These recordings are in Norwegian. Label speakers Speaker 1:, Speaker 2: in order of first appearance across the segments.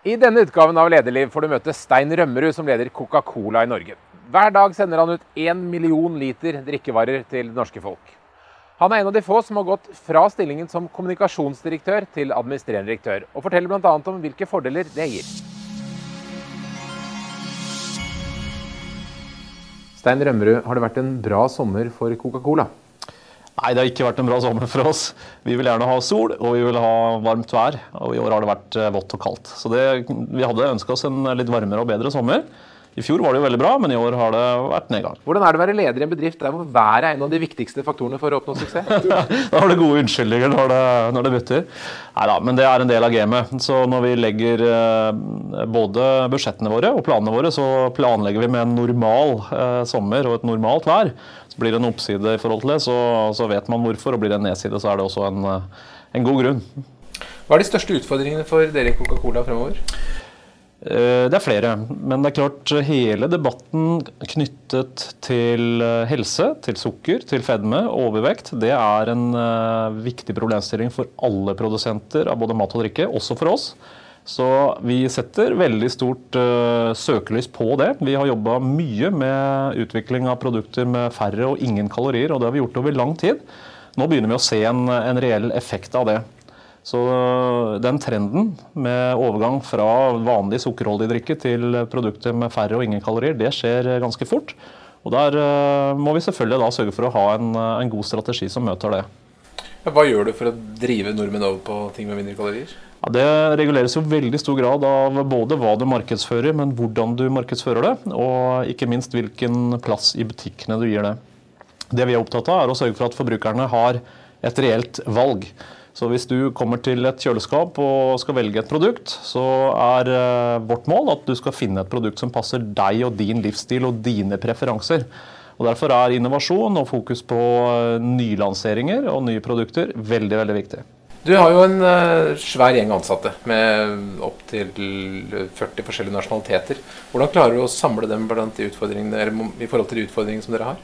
Speaker 1: I denne utgaven av Lederliv får du møte Stein Rømmerud, som leder Coca-Cola i Norge. Hver dag sender han ut én million liter drikkevarer til det norske folk. Han er en av de få som har gått fra stillingen som kommunikasjonsdirektør til administrerende direktør, og forteller bl.a. om hvilke fordeler det gir. Stein Rømmerud, har det vært en bra sommer for Coca-Cola?
Speaker 2: Nei, det har ikke vært en bra sommer for oss. Vi vil gjerne ha sol og vi vil ha varmt vær. Og i år har det vært eh, vått og kaldt. Så det, vi hadde ønska oss en litt varmere og bedre sommer. I fjor var det jo veldig bra, men i år har det vært nedgang.
Speaker 1: Hvordan er det å være leder i en bedrift der hvor været er en av de viktigste faktorene for å oppnå suksess?
Speaker 2: da har du gode unnskyldninger når det, når det butter. Nei da, men det er en del av gamet. Så når vi legger eh, både budsjettene våre og planene våre, så planlegger vi med en normal eh, sommer og et normalt vær. Så blir det en oppside i forhold til det, så, så vet man hvorfor. Og blir det en nedside, så er det også en, eh, en god grunn.
Speaker 1: Hva er de største utfordringene for dere i Coca-Cola fremover?
Speaker 2: Eh, det er flere, men det er klart hele debatten knyttet til eh, helse, til sukker, til fedme overvekt, det er en viktig problemstilling for alle produsenter av både mat og drikke, også for oss. Så vi setter veldig stort uh, søkelys på det. Vi har jobba mye med utvikling av produkter med færre og ingen kalorier, og det har vi gjort over lang tid. Nå begynner vi å se en, en reell effekt av det. Så den trenden med overgang fra vanlig sukkerholdig drikke til produkter med færre og ingen kalorier, det skjer ganske fort. Og Der eh, må vi selvfølgelig da sørge for å ha en, en god strategi som møter det.
Speaker 1: Hva gjør du for å drive nordmenn over på ting med mindre kalorier?
Speaker 2: Ja, det reguleres jo veldig stor grad av både hva du markedsfører, men hvordan du markedsfører det. Og ikke minst hvilken plass i butikkene du gir det. Det vi er opptatt av, er å sørge for at forbrukerne har et reelt valg. Så hvis du kommer til et kjøleskap og skal velge et produkt, så er eh, vårt mål at du skal finne et produkt som passer deg og din livsstil og dine preferanser. Og Derfor er innovasjon og fokus på eh, nylanseringer og nye produkter veldig, veldig viktig.
Speaker 1: Du har jo en uh, svær gjeng ansatte med opptil 40 forskjellige nasjonaliteter. Hvordan klarer du å samle dem de i forhold til de utfordringene som dere har?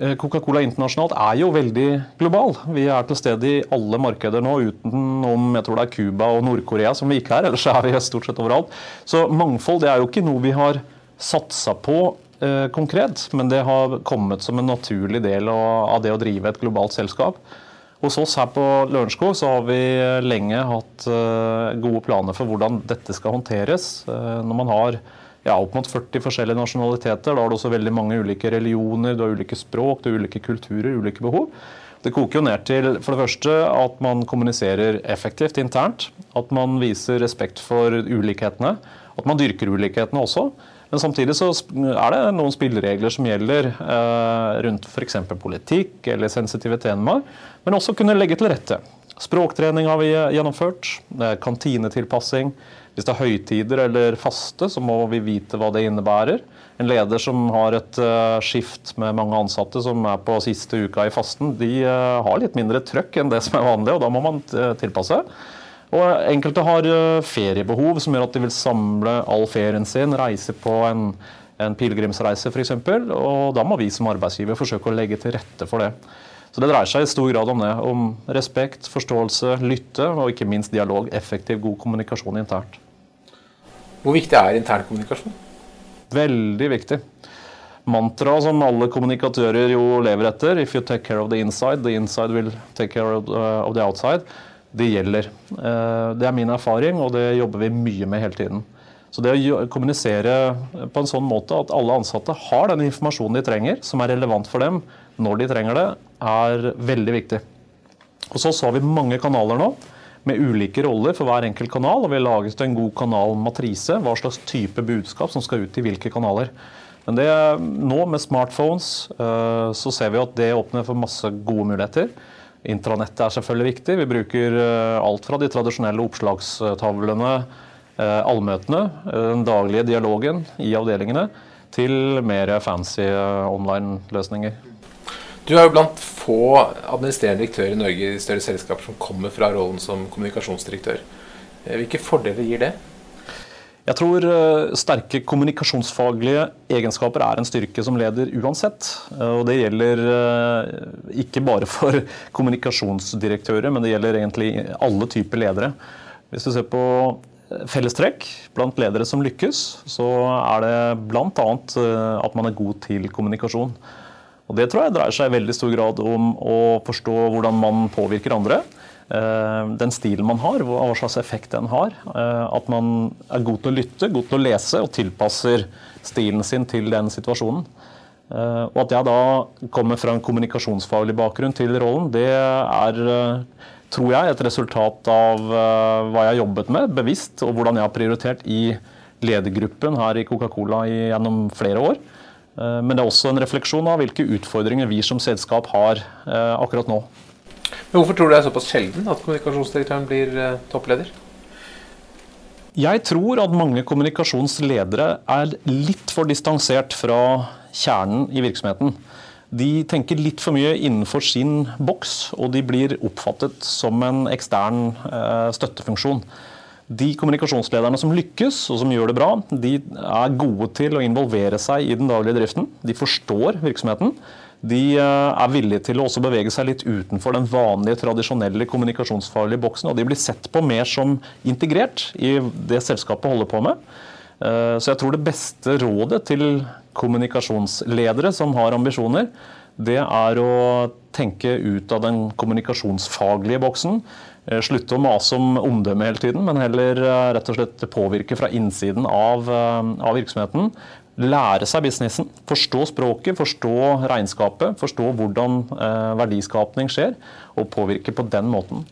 Speaker 2: Eh, Coca-Cola internasjonalt er jo veldig global. Vi er til stede i alle markeder nå, utenom jeg tror det er Cuba og Nord-Korea som vi ikke er. Ellers er vi stort sett overalt. Så mangfold det er jo ikke noe vi har satsa på eh, konkret, men det har kommet som en naturlig del av det å drive et globalt selskap. Hos oss her på Lørenskog så har vi lenge hatt eh, gode planer for hvordan dette skal håndteres. Eh, når man har ja, opp mot 40 forskjellige nasjonaliteter. Da har du også veldig mange ulike religioner, du har ulike språk, du har ulike kulturer, ulike behov. Det koker jo ned til for det første at man kommuniserer effektivt internt. At man viser respekt for ulikhetene. At man dyrker ulikhetene også. Men samtidig så er det noen spilleregler som gjelder eh, rundt f.eks. politikk eller sensitive temaer. Men også kunne legge til rette. Språktrening har vi gjennomført. Kantinetilpassing. Hvis det er høytider eller faste, så må vi vite hva det innebærer. En leder som har et uh, skift med mange ansatte som er på siste uka i fasten, de uh, har litt mindre trøkk enn det som er vanlig, og da må man tilpasse. Og Enkelte har feriebehov som gjør at de vil samle all ferien sin, reise på en, en pilegrimsreise f.eks. Og da må vi som arbeidsgiver forsøke å legge til rette for det. Så Det dreier seg i stor grad om det. Om respekt, forståelse, lytte og ikke minst dialog. Effektiv, god kommunikasjon internt.
Speaker 1: Hvor viktig er intern kommunikasjon?
Speaker 2: Veldig viktig. Mantra som alle kommunikatører jo lever etter, 'if you take care of the inside, the inside will take care of uh, the outside', det gjelder. Uh, det er min erfaring, og det jobber vi mye med hele tiden. Så det å kommunisere på en sånn måte at alle ansatte har den informasjonen de trenger, som er relevant for dem når de trenger det, er veldig viktig. Og så har vi mange kanaler nå med ulike roller for hver enkelt kanal. og Vi har laget en god kanalmatrise, hva slags type budskap som skal ut i hvilke kanaler. Men det, nå med smartphones eh, så ser vi at det åpner for masse gode muligheter. Intranettet er selvfølgelig viktig. Vi bruker eh, alt fra de tradisjonelle oppslagstavlene, eh, allmøtene, den daglige dialogen i avdelingene, til mer fancy online-løsninger.
Speaker 1: Du er jo blant få administrerende direktører i Norge i større selskaper som kommer fra rollen som kommunikasjonsdirektør. Eh, hvilke fordeler gir det?
Speaker 2: Jeg tror eh, sterke kommunikasjonsfaglige egenskaper er en styrke som leder uansett. Eh, og det gjelder ikke bare for kommunikasjonsdirektører, men det gjelder egentlig alle typer ledere. Hvis du ser på fellestrekk blant ledere som lykkes, så er det bl.a. at man er god til kommunikasjon. Og Det tror jeg dreier seg i veldig stor grad om å forstå hvordan man påvirker andre. Den stilen man har, hva slags effekt den har. At man er god til å lytte, god til å lese og tilpasser stilen sin til den situasjonen. Og at jeg da kommer fra en kommunikasjonsfaglig bakgrunn til rollen, det er tror jeg, et resultat av hva jeg har jobbet med bevisst, og hvordan jeg har prioritert i ledergruppen her i Coca-Cola gjennom flere år. Men det er også en refleksjon av hvilke utfordringer vi som selskap har akkurat nå.
Speaker 1: Men Hvorfor tror du det er såpass sjelden at kommunikasjonsdirektøren blir toppleder?
Speaker 2: Jeg tror at mange kommunikasjonsledere er litt for distansert fra kjernen i virksomheten. De tenker litt for mye innenfor sin boks, og de blir oppfattet som en ekstern eh, støttefunksjon. De kommunikasjonslederne som lykkes og som gjør det bra, de er gode til å involvere seg i den daglige driften. De forstår virksomheten. De eh, er villige til å også bevege seg litt utenfor den vanlige, tradisjonelle kommunikasjonsfaglige boksen. Og de blir sett på mer som integrert i det selskapet holder på med. Eh, så jeg tror det beste rådet til kommunikasjonsledere som har ambisjoner, det er å tenke ut av den kommunikasjonsfaglige boksen. Eh, slutte å mase om omdømme hele tiden, men heller rett og slett påvirke fra innsiden av, av virksomheten. Lære seg businessen, forstå språket, forstå regnskapet, forstå hvordan verdiskapning skjer, og påvirke på den måten.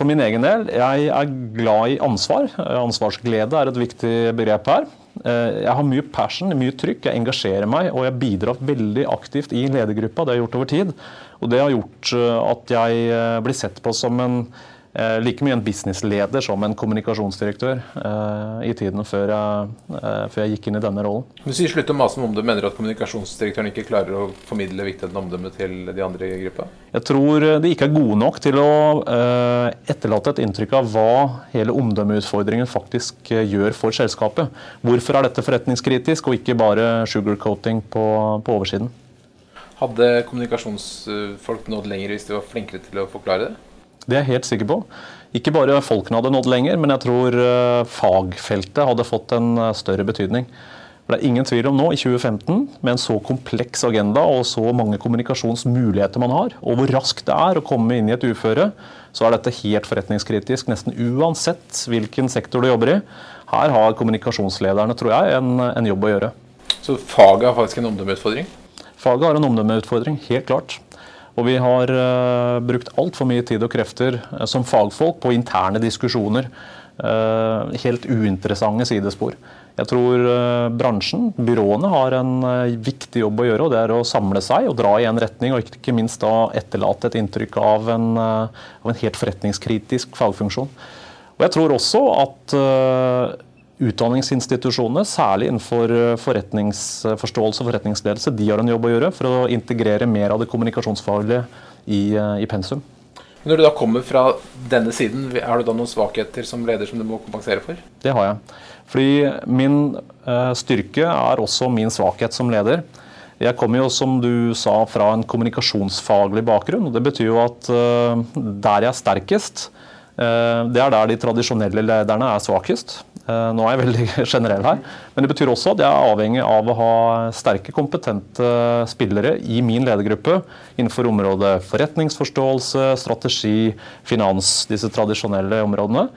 Speaker 2: For min egen del, jeg er glad i ansvar. Ansvarsglede er et viktig begrep her. Eh, jeg har mye passion, mye trykk, jeg engasjerer meg og jeg bidrar veldig aktivt i ledergruppa. Det har jeg gjort over tid. Og det har gjort eh, at jeg eh, blir sett på som en Eh, like mye en businessleder som en kommunikasjonsdirektør eh, i tiden før jeg, eh, før jeg, gikk inn i denne rollen.
Speaker 1: Du sier slutt å mase om omdømme. Mener du at kommunikasjonsdirektøren ikke klarer å formidle viktigheten av omdømmet til de andre i gruppa?
Speaker 2: Jeg tror de ikke er gode nok til å etterlate et inntrykk av hva hele omdømmeutfordringen faktisk gjør for selskapet. Hvorfor er dette forretningskritisk, og ikke bare sugarcoating på, på oversiden?
Speaker 1: Hadde kommunikasjonsfolk nådd lenger hvis de var flinkere til å forklare det?
Speaker 2: Det er jeg helt sikker på. Ikke bare folkene hadde nådd lenger, men jeg tror eh, fagfeltet hadde fått en eh, større betydning. For det er ingen tvil om nå, i 2015, med en så kompleks agenda og så mange kommunikasjonsmuligheter man har, og hvor raskt det er å komme inn i et uføre, så er dette helt forretningskritisk. Nesten uansett hvilken sektor du jobber i. Her har kommunikasjonslederne, tror jeg, en, en jobb å gjøre.
Speaker 1: Så faget har faktisk en omdømmeutfordring?
Speaker 2: Faget har en omdømmeutfordring, helt klart. Og vi har uh, brukt altfor mye tid og krefter uh, som fagfolk på interne diskusjoner. Uh, helt uinteressante sidespor. Jeg tror bransjen, byråene, har en viktig jobb å gjøre. og Det er å samle seg og dra i en retning, og ikke minst da etterlate et inntrykk av en, av en helt forretningskritisk fagfunksjon. Og Jeg tror også at utdanningsinstitusjonene, særlig innenfor eh, forretningsforståelse og forretningsledelse, de har en jobb å gjøre for å integrere mer av det kommunikasjonsfaglige i, eh, i pensum.
Speaker 1: Når du da kommer fra denne siden, har du da noen svakheter som leder som du må kompensere for?
Speaker 2: Det har jeg. Fordi min styrke er også min svakhet som leder. Jeg kommer jo, som du sa, fra en kommunikasjonsfaglig bakgrunn. og Det betyr jo at der jeg er sterkest, det er der de tradisjonelle lederne er svakest. Eh, nå er jeg veldig generell her, men det betyr også at jeg er avhengig av å ha sterke, kompetente spillere i min ledergruppe innenfor området forretningsforståelse, strategi, finans, disse tradisjonelle områdene.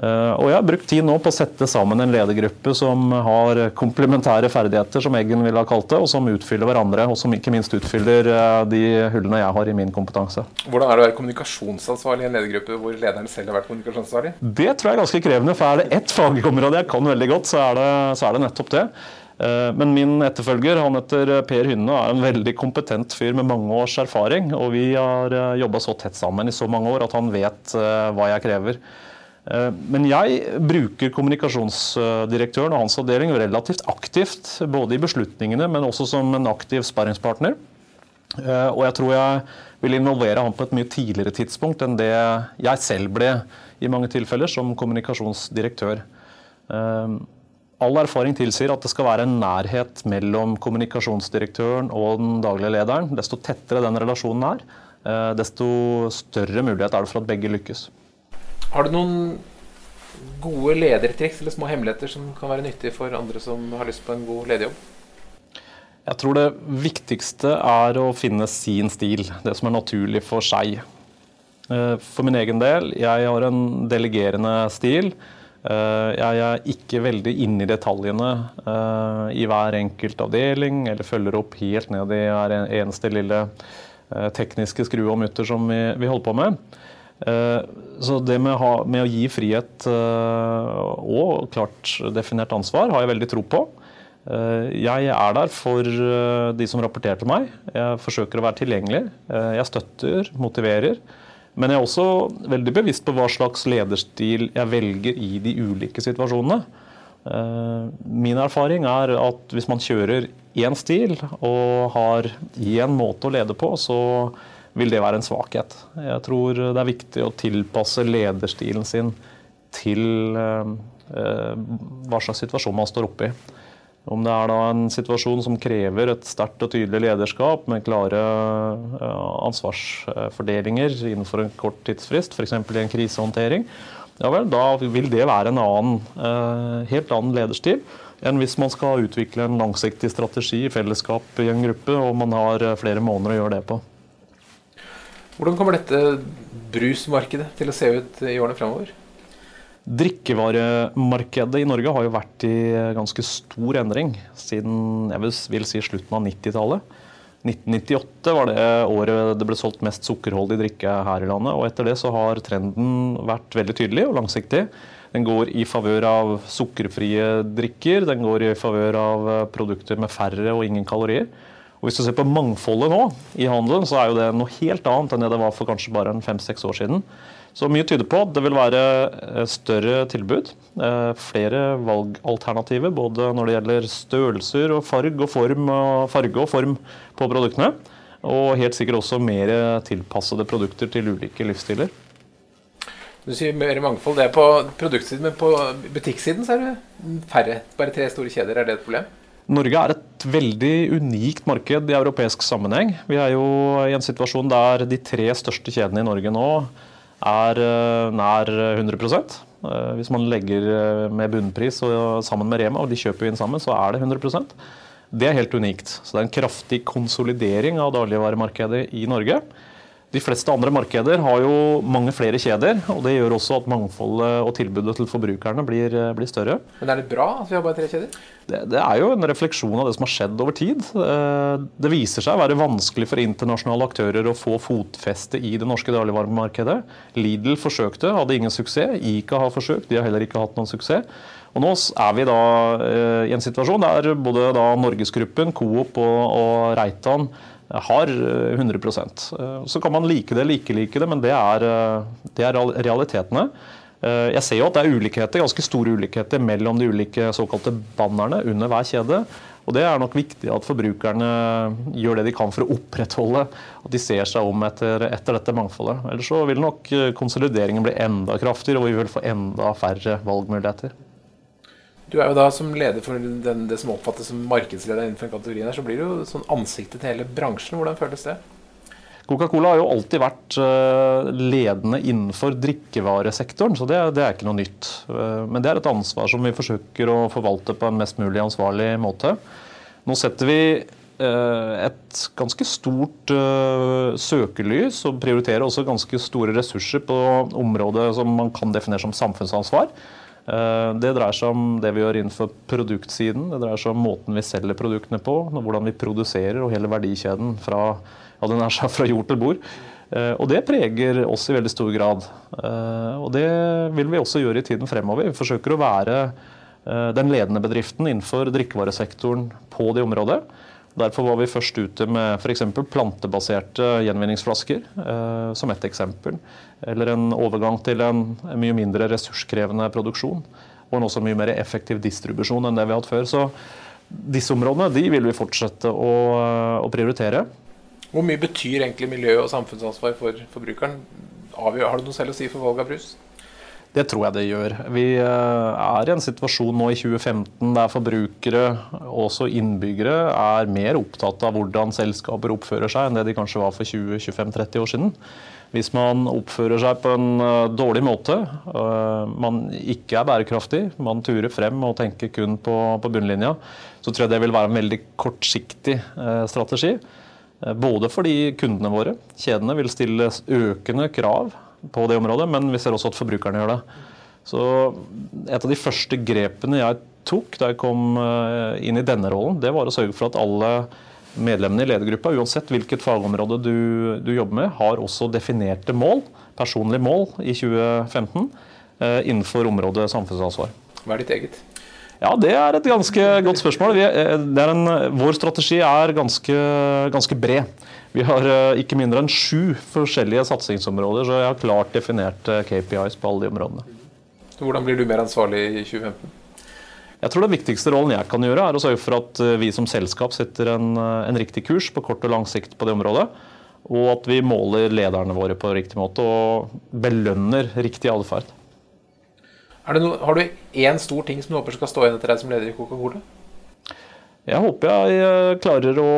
Speaker 2: Eh, og jeg har brukt tid nå på å sette sammen en ledergruppe som har komplementære ferdigheter, som Eggen ville ha kalt det, og som utfyller hverandre, og som ikke minst utfyller eh, de hullene jeg har i min kompetanse.
Speaker 1: Hvordan er det å være kommunikasjonsansvarlig i en ledergruppe hvor lederen selv har vært kommunikasjonsansvarlig?
Speaker 2: Det tror jeg er ganske krevende, for er det ett fagområde jeg kan veldig godt, så er det, så er det nettopp det. Eh, men min etterfølger han heter Per Hynne, er en veldig kompetent fyr med mange års erfaring. Og vi har jobba så tett sammen i så mange år at han vet hva jeg krever. Eh, men jeg bruker kommunikasjonsdirektøren og hans avdeling relativt aktivt. Både i beslutningene, men også som en aktiv sparringspartner. Eh, og jeg tror jeg vil involvere han på et mye tidligere tidspunkt enn det jeg selv ble i mange tilfeller som kommunikasjonsdirektør. Eh, all erfaring tilsier at det skal være en nærhet mellom kommunikasjonsdirektøren og den daglige lederen. Desto tettere den relasjonen er, desto større mulighet er det for at begge lykkes.
Speaker 1: Har du noen gode ledertriks eller små hemmeligheter som kan være nyttige for andre som har lyst på en god lederjobb?
Speaker 2: Jeg tror det viktigste er å finne sin stil, det som er naturlig for seg. Eh, for min egen del, jeg har en delegerende stil. Eh, jeg er ikke veldig inne i detaljene eh, i hver enkelt avdeling, eller følger opp helt ned i hver eneste lille tekniske skrue og mutter som vi, holder på med. Så det med, ha, med, å gi frihet og klart definert ansvar har jeg veldig tro på. Jeg er der for de som rapporterer til meg. Jeg forsøker å være tilgjengelig. Jeg støtter, motiverer. Men jeg er også veldig bevisst på hva slags lederstil jeg velger i de ulike situasjonene. Eh, min erfaring er at hvis man kjører én stil og har én måte å lede på, så vil det være en svakhet. Jeg tror det er viktig å tilpasse lederstilen sin til eh, hva slags situasjon man står oppe i. Om det er da en situasjon som krever et sterkt og tydelig lederskap med klare ansvarsfordelinger innenfor en kort tidsfrist, f.eks. i en krisehåndtering, ja vel, da vil det være en annen, eh, helt annen lederstil enn hvis man skal utvikle en langsiktig strategi i fellesskap i en gruppe, og man har eh, flere måneder å gjøre det på.
Speaker 1: Hvordan kommer dette brusmarkedet til å se ut i årene fremover?
Speaker 2: Drikkevaremarkedet i Norge har jo vært i ganske stor endring siden jeg vil si slutten av 90-tallet. 1998 var det året det ble solgt mest sukkerholdig drikke her i landet. og Etter det så har trenden vært veldig tydelig og langsiktig. Den går i favør av sukkerfrie drikker, den går i favør av produkter med færre og ingen kalorier. Og Hvis du ser på mangfoldet nå i handelen, så er jo det noe helt annet enn det det var for kanskje bare fem-seks år siden. Så mye tyder på at det vil være eh, større tilbud. Eh, flere valgalternativer både når det gjelder størrelser og farge og form, farge og form på produktene. Og helt sikkert også mer tilpassede produkter til ulike livsstiler.
Speaker 1: Du sier mer mangfold. Det er på produktsiden, men på butikksiden så er det færre. Bare tre store kjeder. Er det et problem?
Speaker 2: Norge er et veldig unikt marked i europeisk sammenheng. Vi er jo i en situasjon der de tre største kjedene i Norge nå er eh, nær 100 eh, Hvis man legger eh, med bunnpris og sammen med Rema, og de kjøper inn sammen, så er det 100% Det er helt unikt. Så det er en kraftig konsolidering av dagligvaremarkedet i Norge. De fleste andre markeder har jo mange flere kjeder, og det gjør også at mangfoldet og tilbudet til forbrukerne blir, blir større.
Speaker 1: Men er det bra at vi har bare tre kjeder?
Speaker 2: Det, det, er jo en refleksjon av det som har skjedd over tid. Eh, det viser seg å være vanskelig for internasjonale aktører å få fotfeste i det norske dagligvaremarkedet. Lidl forsøkte, hadde ingen suksess. Ica har forsøkt, de har heller ikke hatt noen suksess. Og nå er vi da eh, i en situasjon der både da Norgesgruppen, Coop og, og Reitan har 100 eh, Så kan man like det eller ikke like det, men det er, eh, det er realitetene. Eh, jeg ser jo at det er ulikheter, ganske store ulikheter mellom de ulike såkalte bannerne under hver kjede. Og Det er nok viktig at forbrukerne gjør det de kan for å opprettholde at de ser seg om etter, etter dette mangfoldet. Ellers så vil nok konsolideringen bli enda kraftigere, og vi vil få enda færre valgmuligheter.
Speaker 1: Du er jo da som leder for den, det som oppfattes som markedsleder innenfor kategorien her, så blir det jo sånn ansiktet til hele bransjen. Hvordan føles det?
Speaker 2: Coca-Cola har jo alltid vært eh, ledende innenfor drikkevaresektoren, så det, det, er ikke noe nytt. Eh, men det er et ansvar som vi forsøker å forvalte på en mest mulig ansvarlig måte. Nå setter vi eh, et ganske stort søkelys og prioriterer også ganske store ressurser på området som man kan definere som samfunnsansvar. Eh, det dreier seg om det vi gjør innenfor produktsiden. Det dreier seg om måten vi selger produktene på, hvordan vi produserer og hele verdikjeden fra, ja, fra jord til bord. Eh, og det preger oss i veldig stor grad. Eh, og det vil vi også gjøre i tiden fremover. Vi forsøker å være den ledende bedriften innenfor drikkevaresektoren på det området. Derfor var vi først ute med f.eks. plantebaserte gjenvinningsflasker, eh, som ett eksempel. Eller en overgang til en mye mindre ressurskrevende produksjon. Og en også mye mer effektiv distribusjon enn det vi har hatt før. Så disse områdene de vil vi fortsette å, å prioritere.
Speaker 1: Hvor mye betyr egentlig miljø- og samfunnsansvar for forbrukeren? Har du noe selv å si for valg av brus?
Speaker 2: Det tror jeg det gjør. Vi eh, er i en situasjon nå i 2015 der forbrukere, også innbyggere, er mer opptatt av hvordan selskaper oppfører seg enn det de kanskje var for 20-25-30 år siden. Hvis man oppfører seg på en uh, dårlig måte, uh, man ikke er bærekraftig, man turer frem og tenker kun på, på bunnlinja, så tror jeg det vil være en veldig kortsiktig strategi. Både fordi kundene våre, kjedene, vil stille økende krav på det området, men vi ser også at forbrukerne gjør det. Så et av de første grepene jeg tok da jeg kom inn i denne rollen, det var å sørge for at alle Medlemmene i ledergruppa, uansett hvilket fagområde du, du, jobber med, har også definerte mål, personlige mål, i 2015 eh, innenfor området samfunnsansvar.
Speaker 1: Hva er ditt eget?
Speaker 2: Ja, Det er et ganske godt spørsmål. Vi, eh, en, vår strategi er ganske, ganske, bred. Vi har eh, ikke mindre enn sju forskjellige satsingsområder, så jeg har klart definert eh, KPIs på alle de områdene.
Speaker 1: Hvordan blir du mer ansvarlig i 2015?
Speaker 2: Jeg tror Den viktigste rollen jeg kan gjøre, er å sørge for at eh, vi som selskap setter en, en, riktig kurs på kort og lang sikt på det området. Og at vi måler lederne våre på riktig måte og belønner riktig atferd.
Speaker 1: har du én stor ting som du håper skal stå igjen etter deg som leder i Coca-Cola?
Speaker 2: Jeg håper jeg eh, klarer å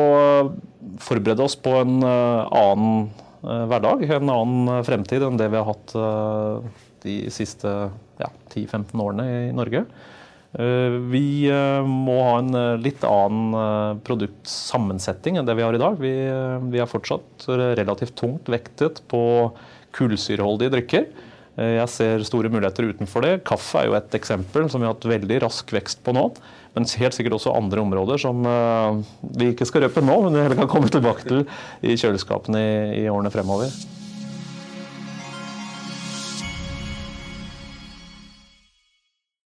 Speaker 2: forberede oss på en annen hverdag, en annen fremtid enn det vi har hatt de siste ja, 10-15 årene i Norge. Eh, vi eh, må ha en eh, litt annen produktsammensetning enn det vi har i dag. Vi, vi er fortsatt relativt tungt vektet på kullsyreholdige drikker. Jeg ser store muligheter utenfor det. Kaffe er jo et eksempel som vi har hatt veldig rask vekst på nå. Men helt sikkert også andre områder som vi ikke skal røpe nå, men vi heller kan komme tilbake til i kjøleskapene i, i årene fremover.